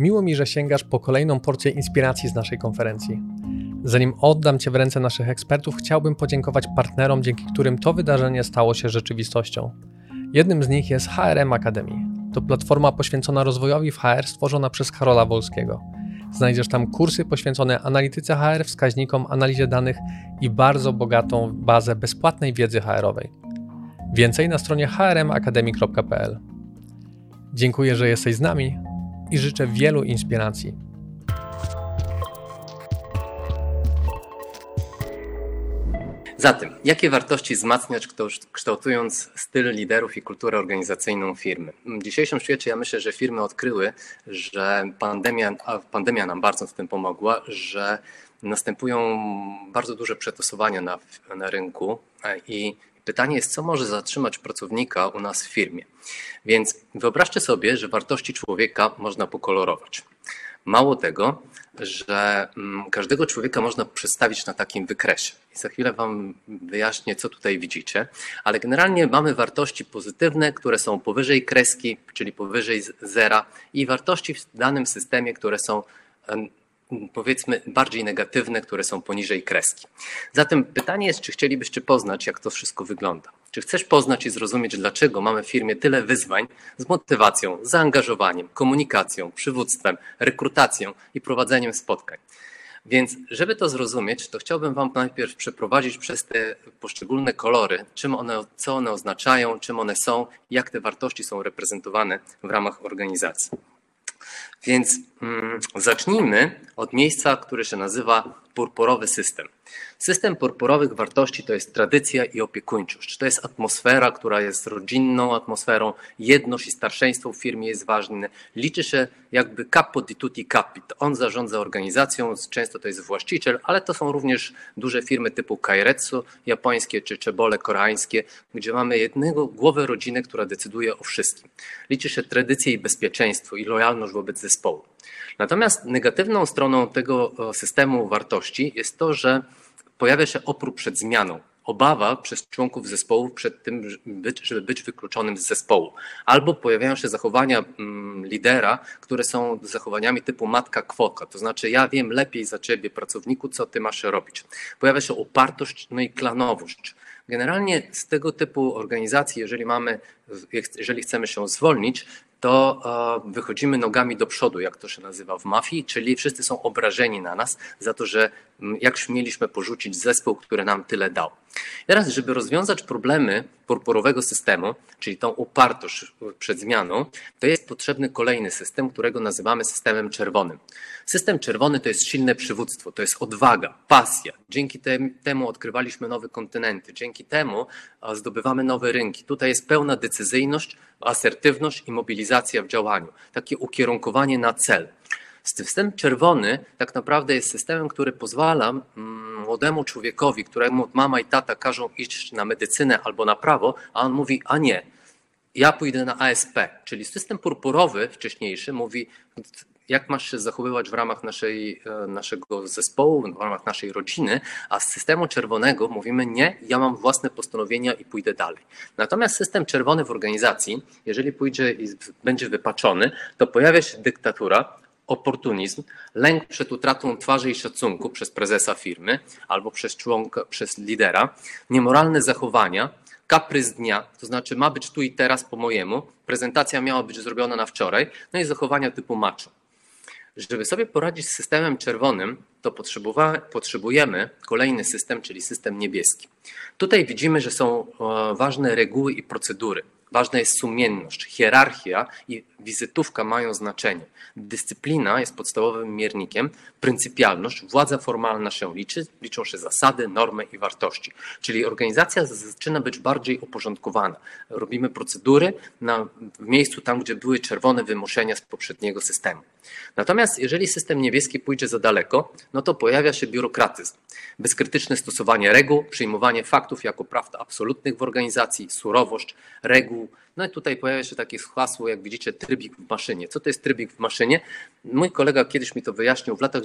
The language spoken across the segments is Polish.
Miło mi, że sięgasz po kolejną porcję inspiracji z naszej konferencji. Zanim oddam Cię w ręce naszych ekspertów, chciałbym podziękować partnerom, dzięki którym to wydarzenie stało się rzeczywistością. Jednym z nich jest HRM Academy. To platforma poświęcona rozwojowi w HR stworzona przez Karola Wolskiego. Znajdziesz tam kursy poświęcone analityce HR, wskaźnikom, analizie danych i bardzo bogatą bazę bezpłatnej wiedzy HR-owej. Więcej na stronie hrmacademy.pl. Dziękuję, że jesteś z nami i życzę wielu inspiracji. Zatem, jakie wartości wzmacniać kształtując styl liderów i kulturę organizacyjną firmy? W dzisiejszym świecie ja myślę, że firmy odkryły, że pandemia, a pandemia nam bardzo w tym pomogła, że następują bardzo duże przetosowania na, na rynku i pytanie jest, co może zatrzymać pracownika u nas w firmie. Więc wyobraźcie sobie, że wartości człowieka można pokolorować. Mało tego, że mm, każdego człowieka można przedstawić na takim wykresie. I za chwilę Wam wyjaśnię, co tutaj widzicie, ale generalnie mamy wartości pozytywne, które są powyżej kreski, czyli powyżej zera, i wartości w danym systemie, które są powiedzmy bardziej negatywne, które są poniżej kreski. Zatem pytanie jest, czy chcielibyście poznać, jak to wszystko wygląda? Czy chcesz poznać i zrozumieć, dlaczego mamy w firmie tyle wyzwań z motywacją, zaangażowaniem, komunikacją, przywództwem, rekrutacją i prowadzeniem spotkań? Więc, żeby to zrozumieć, to chciałbym Wam najpierw przeprowadzić przez te poszczególne kolory, czym one, co one oznaczają, czym one są, jak te wartości są reprezentowane w ramach organizacji. Więc mm, zacznijmy od miejsca, które się nazywa purpurowy system. System purpurowych wartości to jest tradycja i opiekuńczość. To jest atmosfera, która jest rodzinną atmosferą, jedność i starszeństwo w firmie jest ważne. Liczy się jakby capo di tutti capit. On zarządza organizacją, często to jest właściciel, ale to są również duże firmy typu Kairetsu japońskie czy Czebole koreańskie, gdzie mamy jednego głowę rodziny, która decyduje o wszystkim. Liczy się tradycja i bezpieczeństwo i lojalność wobec zespołu. Natomiast negatywną stroną tego systemu wartości jest to, że pojawia się opór przed zmianą, obawa przez członków zespołu przed tym, żeby być wykluczonym z zespołu. Albo pojawiają się zachowania mm, lidera, które są zachowaniami typu matka kwoka, to znaczy ja wiem lepiej za ciebie, pracowniku, co ty masz robić. Pojawia się opartość, no i klanowość. Generalnie z tego typu organizacji, jeżeli mamy, jeżeli chcemy się zwolnić, to e, wychodzimy nogami do przodu, jak to się nazywa w mafii, czyli wszyscy są obrażeni na nas za to, że jak śmieliśmy porzucić zespół, który nam tyle dał. Teraz, żeby rozwiązać problemy purpurowego systemu, czyli tą upartość przed zmianą, to jest potrzebny kolejny system, którego nazywamy systemem czerwonym. System czerwony to jest silne przywództwo, to jest odwaga, pasja. Dzięki temu odkrywaliśmy nowe kontynenty, dzięki temu zdobywamy nowe rynki. Tutaj jest pełna decyzyjność, asertywność i mobilizacja w działaniu, takie ukierunkowanie na cel. System czerwony tak naprawdę jest systemem, który pozwala mm, młodemu człowiekowi, któremu mama i tata każą iść na medycynę albo na prawo, a on mówi, a nie, ja pójdę na ASP. Czyli system purpurowy wcześniejszy mówi, jak masz się zachowywać w ramach naszej, e, naszego zespołu, w ramach naszej rodziny, a z systemu czerwonego mówimy nie, ja mam własne postanowienia i pójdę dalej. Natomiast system czerwony w organizacji, jeżeli pójdzie i będzie wypaczony, to pojawia się dyktatura, oportunizm, lęk przed utratą twarzy i szacunku przez prezesa firmy albo przez członka, przez lidera, niemoralne zachowania, kaprys dnia, to znaczy ma być tu i teraz po mojemu, prezentacja miała być zrobiona na wczoraj, no i zachowania typu macho. Żeby sobie poradzić z systemem czerwonym, to potrzebujemy kolejny system, czyli system niebieski. Tutaj widzimy, że są e, ważne reguły i procedury. Ważna jest sumienność, hierarchia i wizytówka mają znaczenie. Dyscyplina jest podstawowym miernikiem, pryncypialność, władza formalna się liczy, liczą się zasady, normy i wartości. Czyli organizacja zaczyna być bardziej uporządkowana. Robimy procedury na, w miejscu tam, gdzie były czerwone wymuszenia z poprzedniego systemu. Natomiast jeżeli system niebieski pójdzie za daleko, no to pojawia się biurokratyzm. Bezkrytyczne stosowanie reguł, przyjmowanie faktów jako prawd absolutnych w organizacji, surowość reguł. No i tutaj pojawia się takie hasło, jak widzicie, trybik w maszynie. Co to jest trybik w maszynie? Mój kolega kiedyś mi to wyjaśnił w latach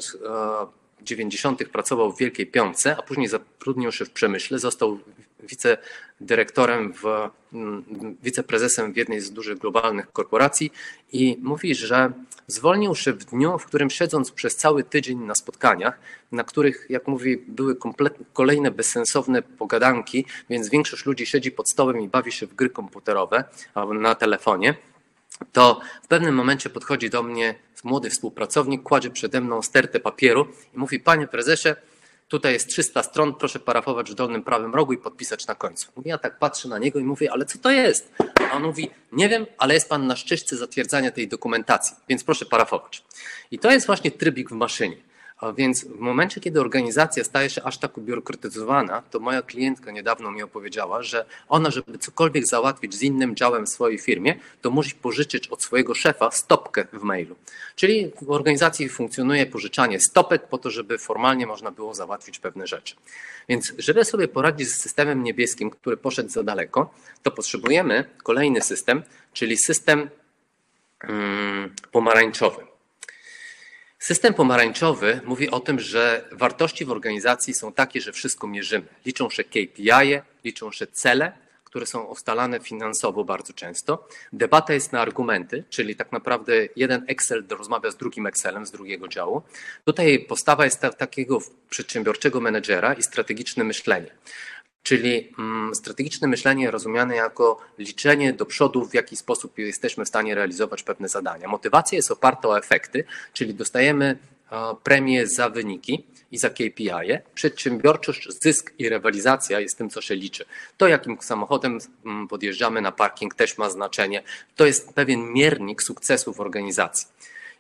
90. pracował w Wielkiej Piątce, a później zatrudnił się w przemyśle, został wicedyrektorem, w, mm, wiceprezesem w jednej z dużych globalnych korporacji i mówi, że zwolnił się w dniu, w którym siedząc przez cały tydzień na spotkaniach, na których, jak mówi, były kolejne bezsensowne pogadanki, więc większość ludzi siedzi pod stołem i bawi się w gry komputerowe na telefonie, to w pewnym momencie podchodzi do mnie młody współpracownik, kładzie przede mną stertę papieru i mówi: Panie prezesie, tutaj jest 300 stron, proszę parafować w dolnym prawym rogu i podpisać na końcu. Mówi, ja tak patrzę na niego i mówię: Ale co to jest? A on mówi: Nie wiem, ale jest pan na szczytce zatwierdzania tej dokumentacji, więc proszę parafować. I to jest właśnie trybik w maszynie. Więc w momencie, kiedy organizacja staje się aż tak ubiurokratyzowana, to moja klientka niedawno mi opowiedziała, że ona, żeby cokolwiek załatwić z innym działem w swojej firmie, to musi pożyczyć od swojego szefa stopkę w mailu. Czyli w organizacji funkcjonuje pożyczanie stopek po to, żeby formalnie można było załatwić pewne rzeczy. Więc żeby sobie poradzić z systemem niebieskim, który poszedł za daleko, to potrzebujemy kolejny system, czyli system hmm, pomarańczowy. System pomarańczowy mówi o tym, że wartości w organizacji są takie, że wszystko mierzymy. Liczą się KPI, liczą się cele, które są ustalane finansowo bardzo często. Debata jest na argumenty, czyli tak naprawdę jeden Excel rozmawia z drugim Excelem z drugiego działu. Tutaj postawa jest ta, takiego przedsiębiorczego menedżera i strategiczne myślenie. Czyli mm, strategiczne myślenie rozumiane jako liczenie do przodu, w jaki sposób jesteśmy w stanie realizować pewne zadania. Motywacja jest oparta o efekty, czyli dostajemy premię za wyniki i za KPI. -e. Przedsiębiorczość, zysk i rywalizacja jest tym, co się liczy. To, jakim samochodem mm, podjeżdżamy na parking, też ma znaczenie. To jest pewien miernik sukcesu w organizacji.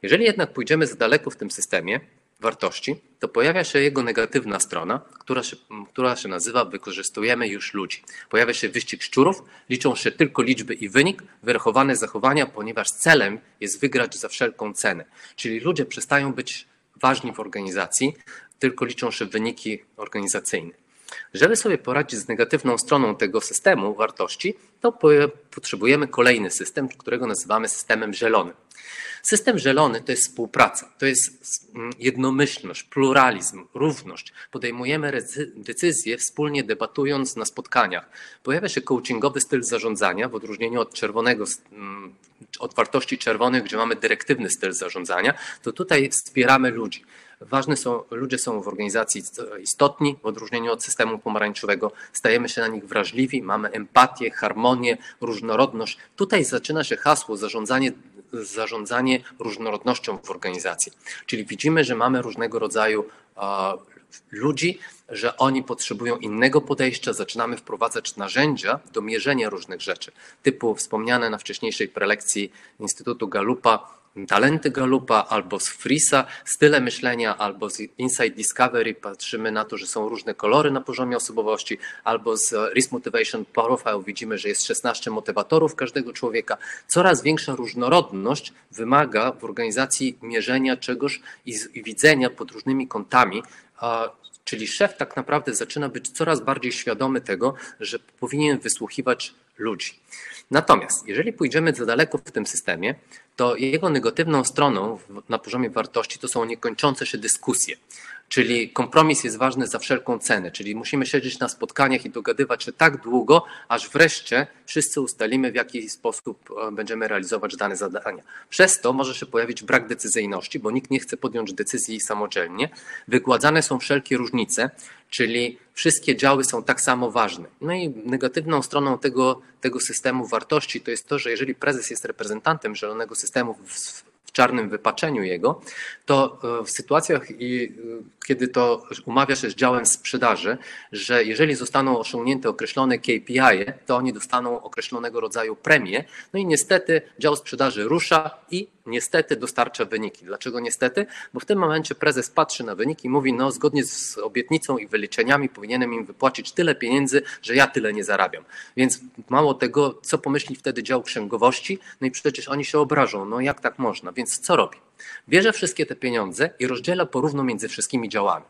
Jeżeli jednak pójdziemy za daleko w tym systemie, wartości, to pojawia się jego negatywna strona, która się, która się nazywa wykorzystujemy już ludzi. Pojawia się wyścig szczurów, liczą się tylko liczby i wynik, wyrachowane zachowania, ponieważ celem jest wygrać za wszelką cenę. Czyli ludzie przestają być ważni w organizacji, tylko liczą się wyniki organizacyjne. Żeby sobie poradzić z negatywną stroną tego systemu wartości, to potrzebujemy kolejny system, którego nazywamy systemem zielonym. System zielony to jest współpraca, to jest jednomyślność, pluralizm, równość. Podejmujemy decyzje wspólnie debatując na spotkaniach. Pojawia się coachingowy styl zarządzania w odróżnieniu od czerwonego, od wartości czerwonych, gdzie mamy dyrektywny styl zarządzania, to tutaj wspieramy ludzi. Ważne są, ludzie są w organizacji istotni, w odróżnieniu od systemu pomarańczowego. Stajemy się na nich wrażliwi, mamy empatię, harmonię, różnorodność. Tutaj zaczyna się hasło zarządzanie zarządzanie różnorodnością w organizacji. Czyli widzimy, że mamy różnego rodzaju ludzi, że oni potrzebują innego podejścia, zaczynamy wprowadzać narzędzia do mierzenia różnych rzeczy, typu wspomniane na wcześniejszej prelekcji Instytutu Galupa talenty Galupa, albo z Frisa, style myślenia, albo z Inside Discovery patrzymy na to, że są różne kolory na poziomie osobowości, albo z Risk Motivation Profile widzimy, że jest 16 motywatorów każdego człowieka. Coraz większa różnorodność wymaga w organizacji mierzenia czegoś i widzenia pod różnymi kątami, czyli szef tak naprawdę zaczyna być coraz bardziej świadomy tego, że powinien wysłuchiwać ludzi. Natomiast jeżeli pójdziemy za daleko w tym systemie, to jego negatywną stroną na poziomie wartości to są niekończące się dyskusje. Czyli kompromis jest ważny za wszelką cenę, czyli musimy siedzieć na spotkaniach i dogadywać się tak długo, aż wreszcie wszyscy ustalimy, w jaki sposób e, będziemy realizować dane zadania. Przez to może się pojawić brak decyzyjności, bo nikt nie chce podjąć decyzji samodzielnie. Wygładzane są wszelkie różnice, czyli wszystkie działy są tak samo ważne. No i negatywną stroną tego, tego systemu wartości to jest to, że jeżeli prezes jest reprezentantem zielonego systemu w, czarnym wypaczeniu jego, to e, w sytuacjach, e, kiedy to umawia się z działem sprzedaży, że jeżeli zostaną osiągnięte określone KPI, to oni dostaną określonego rodzaju premię. No i niestety dział sprzedaży rusza i niestety dostarcza wyniki. Dlaczego niestety? Bo w tym momencie prezes patrzy na wyniki i mówi, no zgodnie z obietnicą i wyliczeniami powinienem im wypłacić tyle pieniędzy, że ja tyle nie zarabiam. Więc mało tego, co pomyśli wtedy dział księgowości? No i przecież oni się obrażą, no jak tak można? Więc co robi? Bierze wszystkie te pieniądze i rozdziela porówno między wszystkimi działami.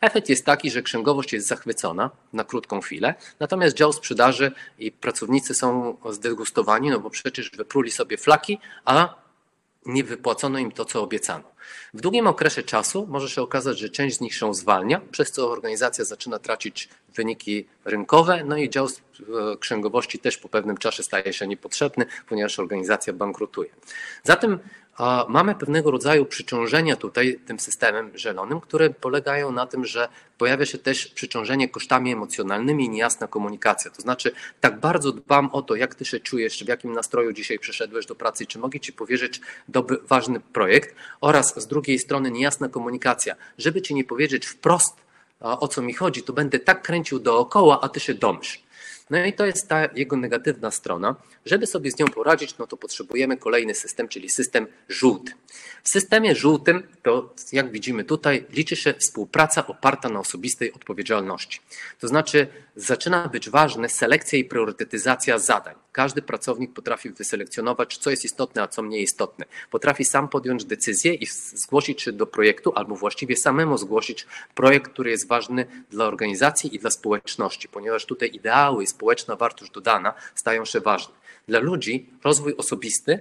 Efekt jest taki, że księgowość jest zachwycona na krótką chwilę, natomiast dział sprzedaży i pracownicy są zdegustowani, no bo przecież wypruli sobie flaki, a nie wypłacono im to, co obiecano. W długim okresie czasu może się okazać, że część z nich się zwalnia, przez co organizacja zaczyna tracić wyniki rynkowe, no i dział e, księgowości też po pewnym czasie staje się niepotrzebny, ponieważ organizacja bankrutuje. Zatem mamy pewnego rodzaju przyciążenia tutaj tym systemem zielonym, które polegają na tym, że pojawia się też przyciążenie kosztami emocjonalnymi i niejasna komunikacja. To znaczy, tak bardzo dbam o to, jak ty się czujesz, w jakim nastroju dzisiaj przyszedłeś do pracy, czy mogę ci powierzyć dobry, ważny projekt, oraz z drugiej strony niejasna komunikacja. Żeby ci nie powiedzieć wprost, o co mi chodzi, to będę tak kręcił dookoła, a ty się domyśl. No i to jest ta jego negatywna strona. Żeby sobie z nią poradzić, no to potrzebujemy kolejny system, czyli system żółty. W systemie żółtym, to jak widzimy tutaj, liczy się współpraca oparta na osobistej odpowiedzialności. To znaczy zaczyna być ważne selekcja i priorytetyzacja zadań. Każdy pracownik potrafi wyselekcjonować, co jest istotne, a co mniej istotne. Potrafi sam podjąć decyzję i zgłosić się do projektu, albo właściwie samemu zgłosić projekt, który jest ważny dla organizacji i dla społeczności, ponieważ tutaj ideały i społeczna wartość dodana stają się ważne. Dla ludzi rozwój osobisty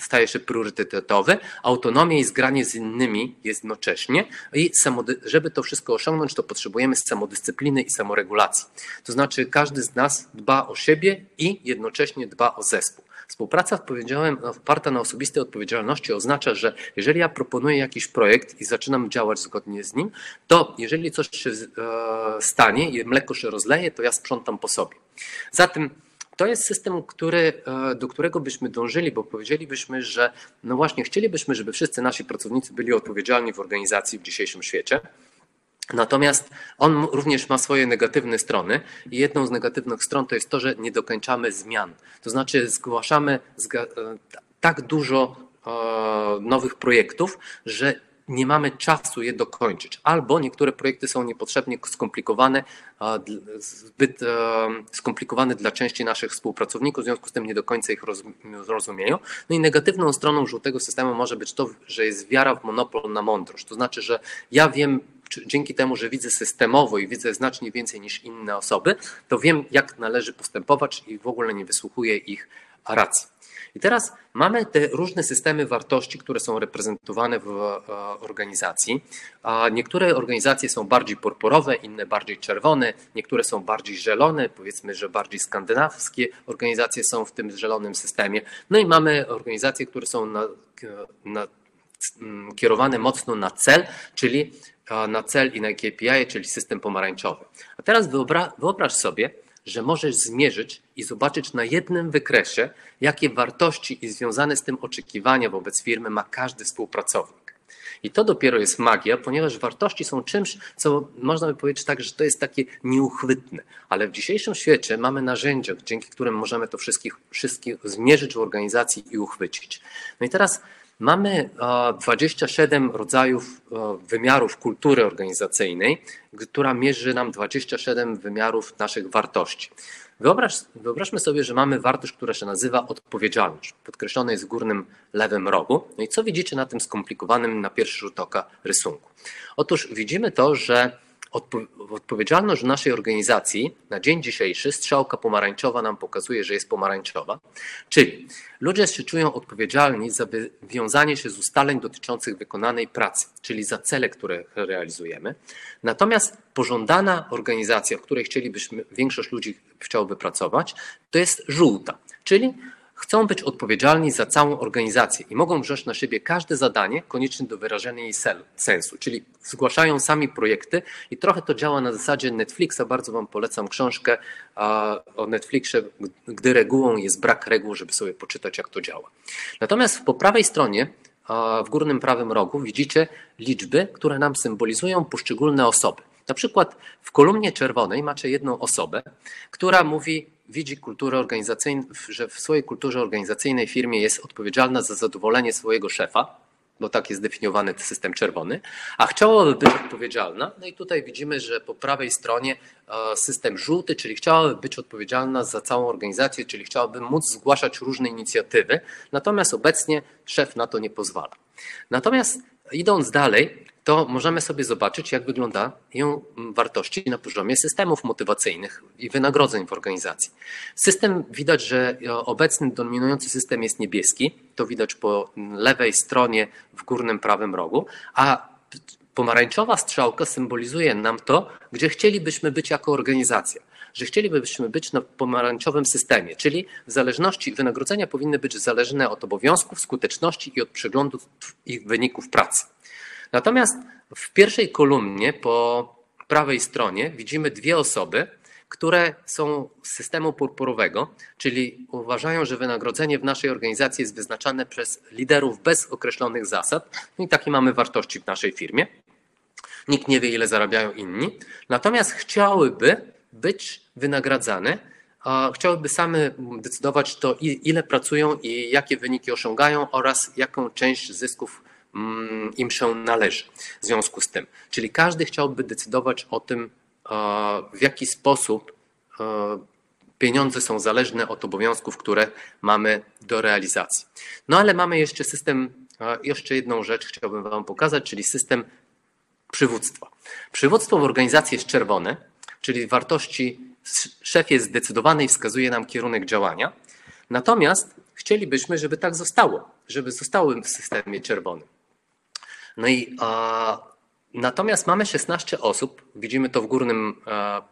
staje się priorytetowy, autonomia i zgranie z innymi jednocześnie i żeby to wszystko osiągnąć, to potrzebujemy samodyscypliny i samoregulacji. To znaczy każdy z nas dba o siebie i jednocześnie dba o zespół. Współpraca oparta na osobistej odpowiedzialności oznacza, że jeżeli ja proponuję jakiś projekt i zaczynam działać zgodnie z nim, to jeżeli coś się e, stanie i mleko się rozleje, to ja sprzątam po sobie. Zatem to jest system, który, e, do którego byśmy dążyli, bo powiedzielibyśmy, że no właśnie chcielibyśmy, żeby wszyscy nasi pracownicy byli odpowiedzialni w organizacji w dzisiejszym świecie. Natomiast on również ma swoje negatywne strony i jedną z negatywnych stron to jest to, że nie dokończamy zmian. To znaczy zgłaszamy e, tak dużo e, nowych projektów, że nie mamy czasu je dokończyć. Albo niektóre projekty są niepotrzebnie skomplikowane, zbyt e, skomplikowane dla części naszych współpracowników, w związku z tym nie do końca ich rozumieją. No i negatywną stroną żółtego systemu może być to, że jest wiara w monopol na mądrość. To znaczy, że ja wiem, dzięki temu, że widzę systemowo i widzę znacznie więcej niż inne osoby, to wiem, jak należy postępować i w ogóle nie wysłuchuję ich racji. I teraz mamy te różne systemy wartości, które są reprezentowane w e, organizacji. Niektóre organizacje są bardziej purpurowe, inne bardziej czerwone, niektóre są bardziej zielone, powiedzmy, że bardziej skandynawskie organizacje są w tym zielonym systemie. No i mamy organizacje, które są na, na, kierowane mocno na cel, czyli na cel i na KPI, czyli system pomarańczowy. A teraz wyobraź, wyobraź sobie, że możesz zmierzyć i zobaczyć na jednym wykresie, jakie wartości i związane z tym oczekiwania wobec firmy ma każdy współpracownik. I to dopiero jest magia, ponieważ wartości są czymś, co można by powiedzieć tak, że to jest takie nieuchwytne. Ale w dzisiejszym świecie mamy narzędzia, dzięki którym możemy to wszystkich, wszystkich zmierzyć w organizacji i uchwycić. No i teraz Mamy 27 rodzajów wymiarów kultury organizacyjnej, która mierzy nam 27 wymiarów naszych wartości. Wyobraź, wyobraźmy sobie, że mamy wartość, która się nazywa odpowiedzialność. Podkreślona jest w górnym lewym rogu. No i co widzicie na tym skomplikowanym na pierwszy rzut oka rysunku? Otóż widzimy to, że odpowiedzialność w naszej organizacji na dzień dzisiejszy, strzałka pomarańczowa nam pokazuje, że jest pomarańczowa, czyli ludzie się czują odpowiedzialni za wywiązanie się z ustaleń dotyczących wykonanej pracy, czyli za cele, które realizujemy. Natomiast pożądana organizacja, w której chcielibyśmy, większość ludzi chciałoby pracować, to jest żółta, czyli chcą być odpowiedzialni za całą organizację i mogą wziąć na siebie każde zadanie konieczne do wyrażenia jej sensu, czyli zgłaszają sami projekty i trochę to działa na zasadzie Netflixa. Bardzo Wam polecam książkę o Netflixie, gdy regułą jest brak reguł, żeby sobie poczytać, jak to działa. Natomiast po prawej stronie w górnym prawym rogu widzicie liczby, które nam symbolizują poszczególne osoby. Na przykład w kolumnie czerwonej macie jedną osobę, która mówi, widzi kulturę organizacyjną, że w swojej kulturze organizacyjnej firmie jest odpowiedzialna za zadowolenie swojego szefa, bo tak jest zdefiniowany system czerwony, a chciałaby być odpowiedzialna. No i tutaj widzimy, że po prawej stronie e, system żółty, czyli chciałaby być odpowiedzialna za całą organizację, czyli chciałaby móc zgłaszać różne inicjatywy, natomiast obecnie szef na to nie pozwala. Natomiast idąc dalej, to możemy sobie zobaczyć, jak wyglądają wartości na poziomie systemów motywacyjnych i wynagrodzeń w organizacji. System widać, że obecny dominujący system jest niebieski, to widać po lewej stronie w górnym prawym rogu, a pomarańczowa strzałka symbolizuje nam to, gdzie chcielibyśmy być jako organizacja że chcielibyśmy być na pomarańczowym systemie, czyli w zależności wynagrodzenia powinny być zależne od obowiązków, skuteczności i od przeglądu ich wyników pracy. Natomiast w pierwszej kolumnie po prawej stronie widzimy dwie osoby, które są z systemu purpurowego, czyli uważają, że wynagrodzenie w naszej organizacji jest wyznaczane przez liderów bez określonych zasad. No i takie mamy wartości w naszej firmie. Nikt nie wie, ile zarabiają inni. Natomiast chciałyby być wynagradzane, chciałyby same decydować to, ile pracują i jakie wyniki osiągają oraz jaką część zysków im się należy w związku z tym. Czyli każdy chciałby decydować o tym, w jaki sposób pieniądze są zależne od obowiązków, które mamy do realizacji. No ale mamy jeszcze system, jeszcze jedną rzecz chciałbym Wam pokazać, czyli system przywództwa. Przywództwo w organizacji jest czerwone, czyli wartości szef jest zdecydowany i wskazuje nam kierunek działania. Natomiast chcielibyśmy, żeby tak zostało, żeby zostały w systemie czerwonym. No i a, natomiast mamy 16 osób, widzimy to w górnym a,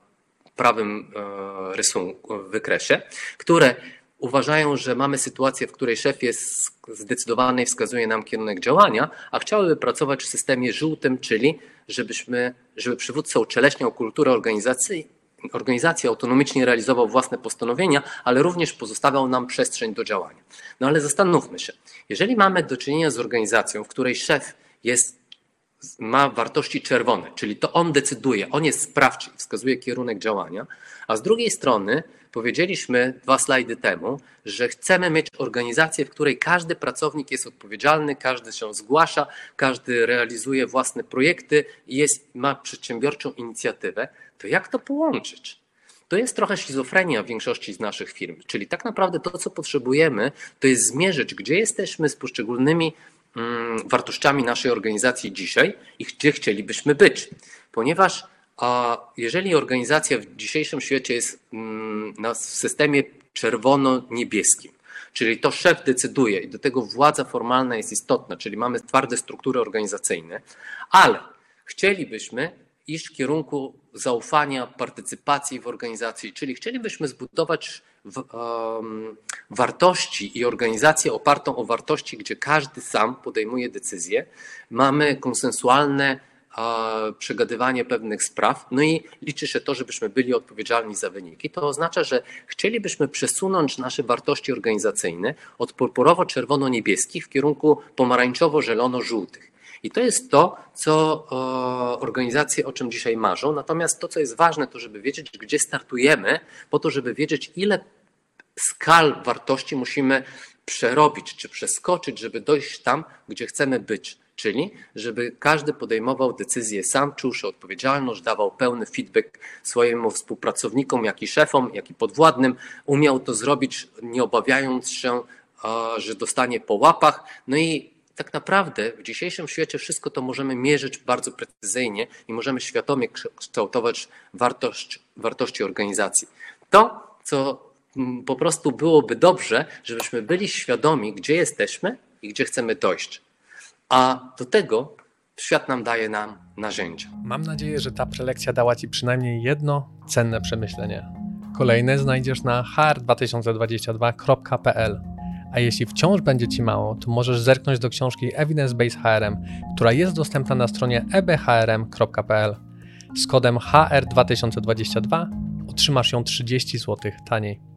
prawym a, rysunku, wykresie, które uważają, że mamy sytuację, w której szef jest zdecydowany i wskazuje nam kierunek działania, a chciałyby pracować w systemie żółtym, czyli żebyśmy, żeby przywódca uczeleśniał kulturę organizacji, organizacji autonomicznie realizował własne postanowienia, ale również pozostawiał nam przestrzeń do działania. No ale zastanówmy się, jeżeli mamy do czynienia z organizacją, w której szef jest, ma wartości czerwone, czyli to on decyduje, on jest sprawczy i wskazuje kierunek działania, a z drugiej strony powiedzieliśmy dwa slajdy temu, że chcemy mieć organizację, w której każdy pracownik jest odpowiedzialny, każdy się zgłasza, każdy realizuje własne projekty i jest, ma przedsiębiorczą inicjatywę, to jak to połączyć? To jest trochę schizofrenia w większości z naszych firm, czyli tak naprawdę to, co potrzebujemy, to jest zmierzyć, gdzie jesteśmy z poszczególnymi wartościami naszej organizacji dzisiaj i gdzie chcielibyśmy być. Ponieważ a jeżeli organizacja w dzisiejszym świecie jest mm, na systemie czerwono-niebieskim, czyli to szef decyduje i do tego władza formalna jest istotna, czyli mamy twarde struktury organizacyjne, ale chcielibyśmy iść w kierunku zaufania, partycypacji w organizacji, czyli chcielibyśmy zbudować wartości i organizację opartą o wartości, gdzie każdy sam podejmuje decyzje. Mamy konsensualne przegadywanie pewnych spraw, no i liczy się to, żebyśmy byli odpowiedzialni za wyniki. To oznacza, że chcielibyśmy przesunąć nasze wartości organizacyjne od purpurowo-czerwono-niebieskich w kierunku pomarańczowo-zielono-żółtych. I to jest to, co organizacje o czym dzisiaj marzą. Natomiast to, co jest ważne, to żeby wiedzieć, gdzie startujemy, po to, żeby wiedzieć, ile skal wartości musimy przerobić czy przeskoczyć, żeby dojść tam, gdzie chcemy być. Czyli, żeby każdy podejmował decyzję sam, czuł się odpowiedzialność, dawał pełny feedback swojemu współpracownikom, jak i szefom, jak i podwładnym. Umiał to zrobić, nie obawiając się, że dostanie po łapach. No i tak naprawdę w dzisiejszym świecie wszystko to możemy mierzyć bardzo precyzyjnie i możemy świadomie kształtować wartość, wartości organizacji. To, co mm, po prostu byłoby dobrze, żebyśmy byli świadomi, gdzie jesteśmy i gdzie chcemy dojść. A do tego świat nam daje nam narzędzia. Mam nadzieję, że ta prelekcja dała Ci przynajmniej jedno cenne przemyślenie. Kolejne znajdziesz na hr2022.pl. A jeśli wciąż będzie Ci mało, to możesz zerknąć do książki Evidence Based HRM, która jest dostępna na stronie ebhrm.pl. Z kodem HR2022 otrzymasz ją 30 zł taniej.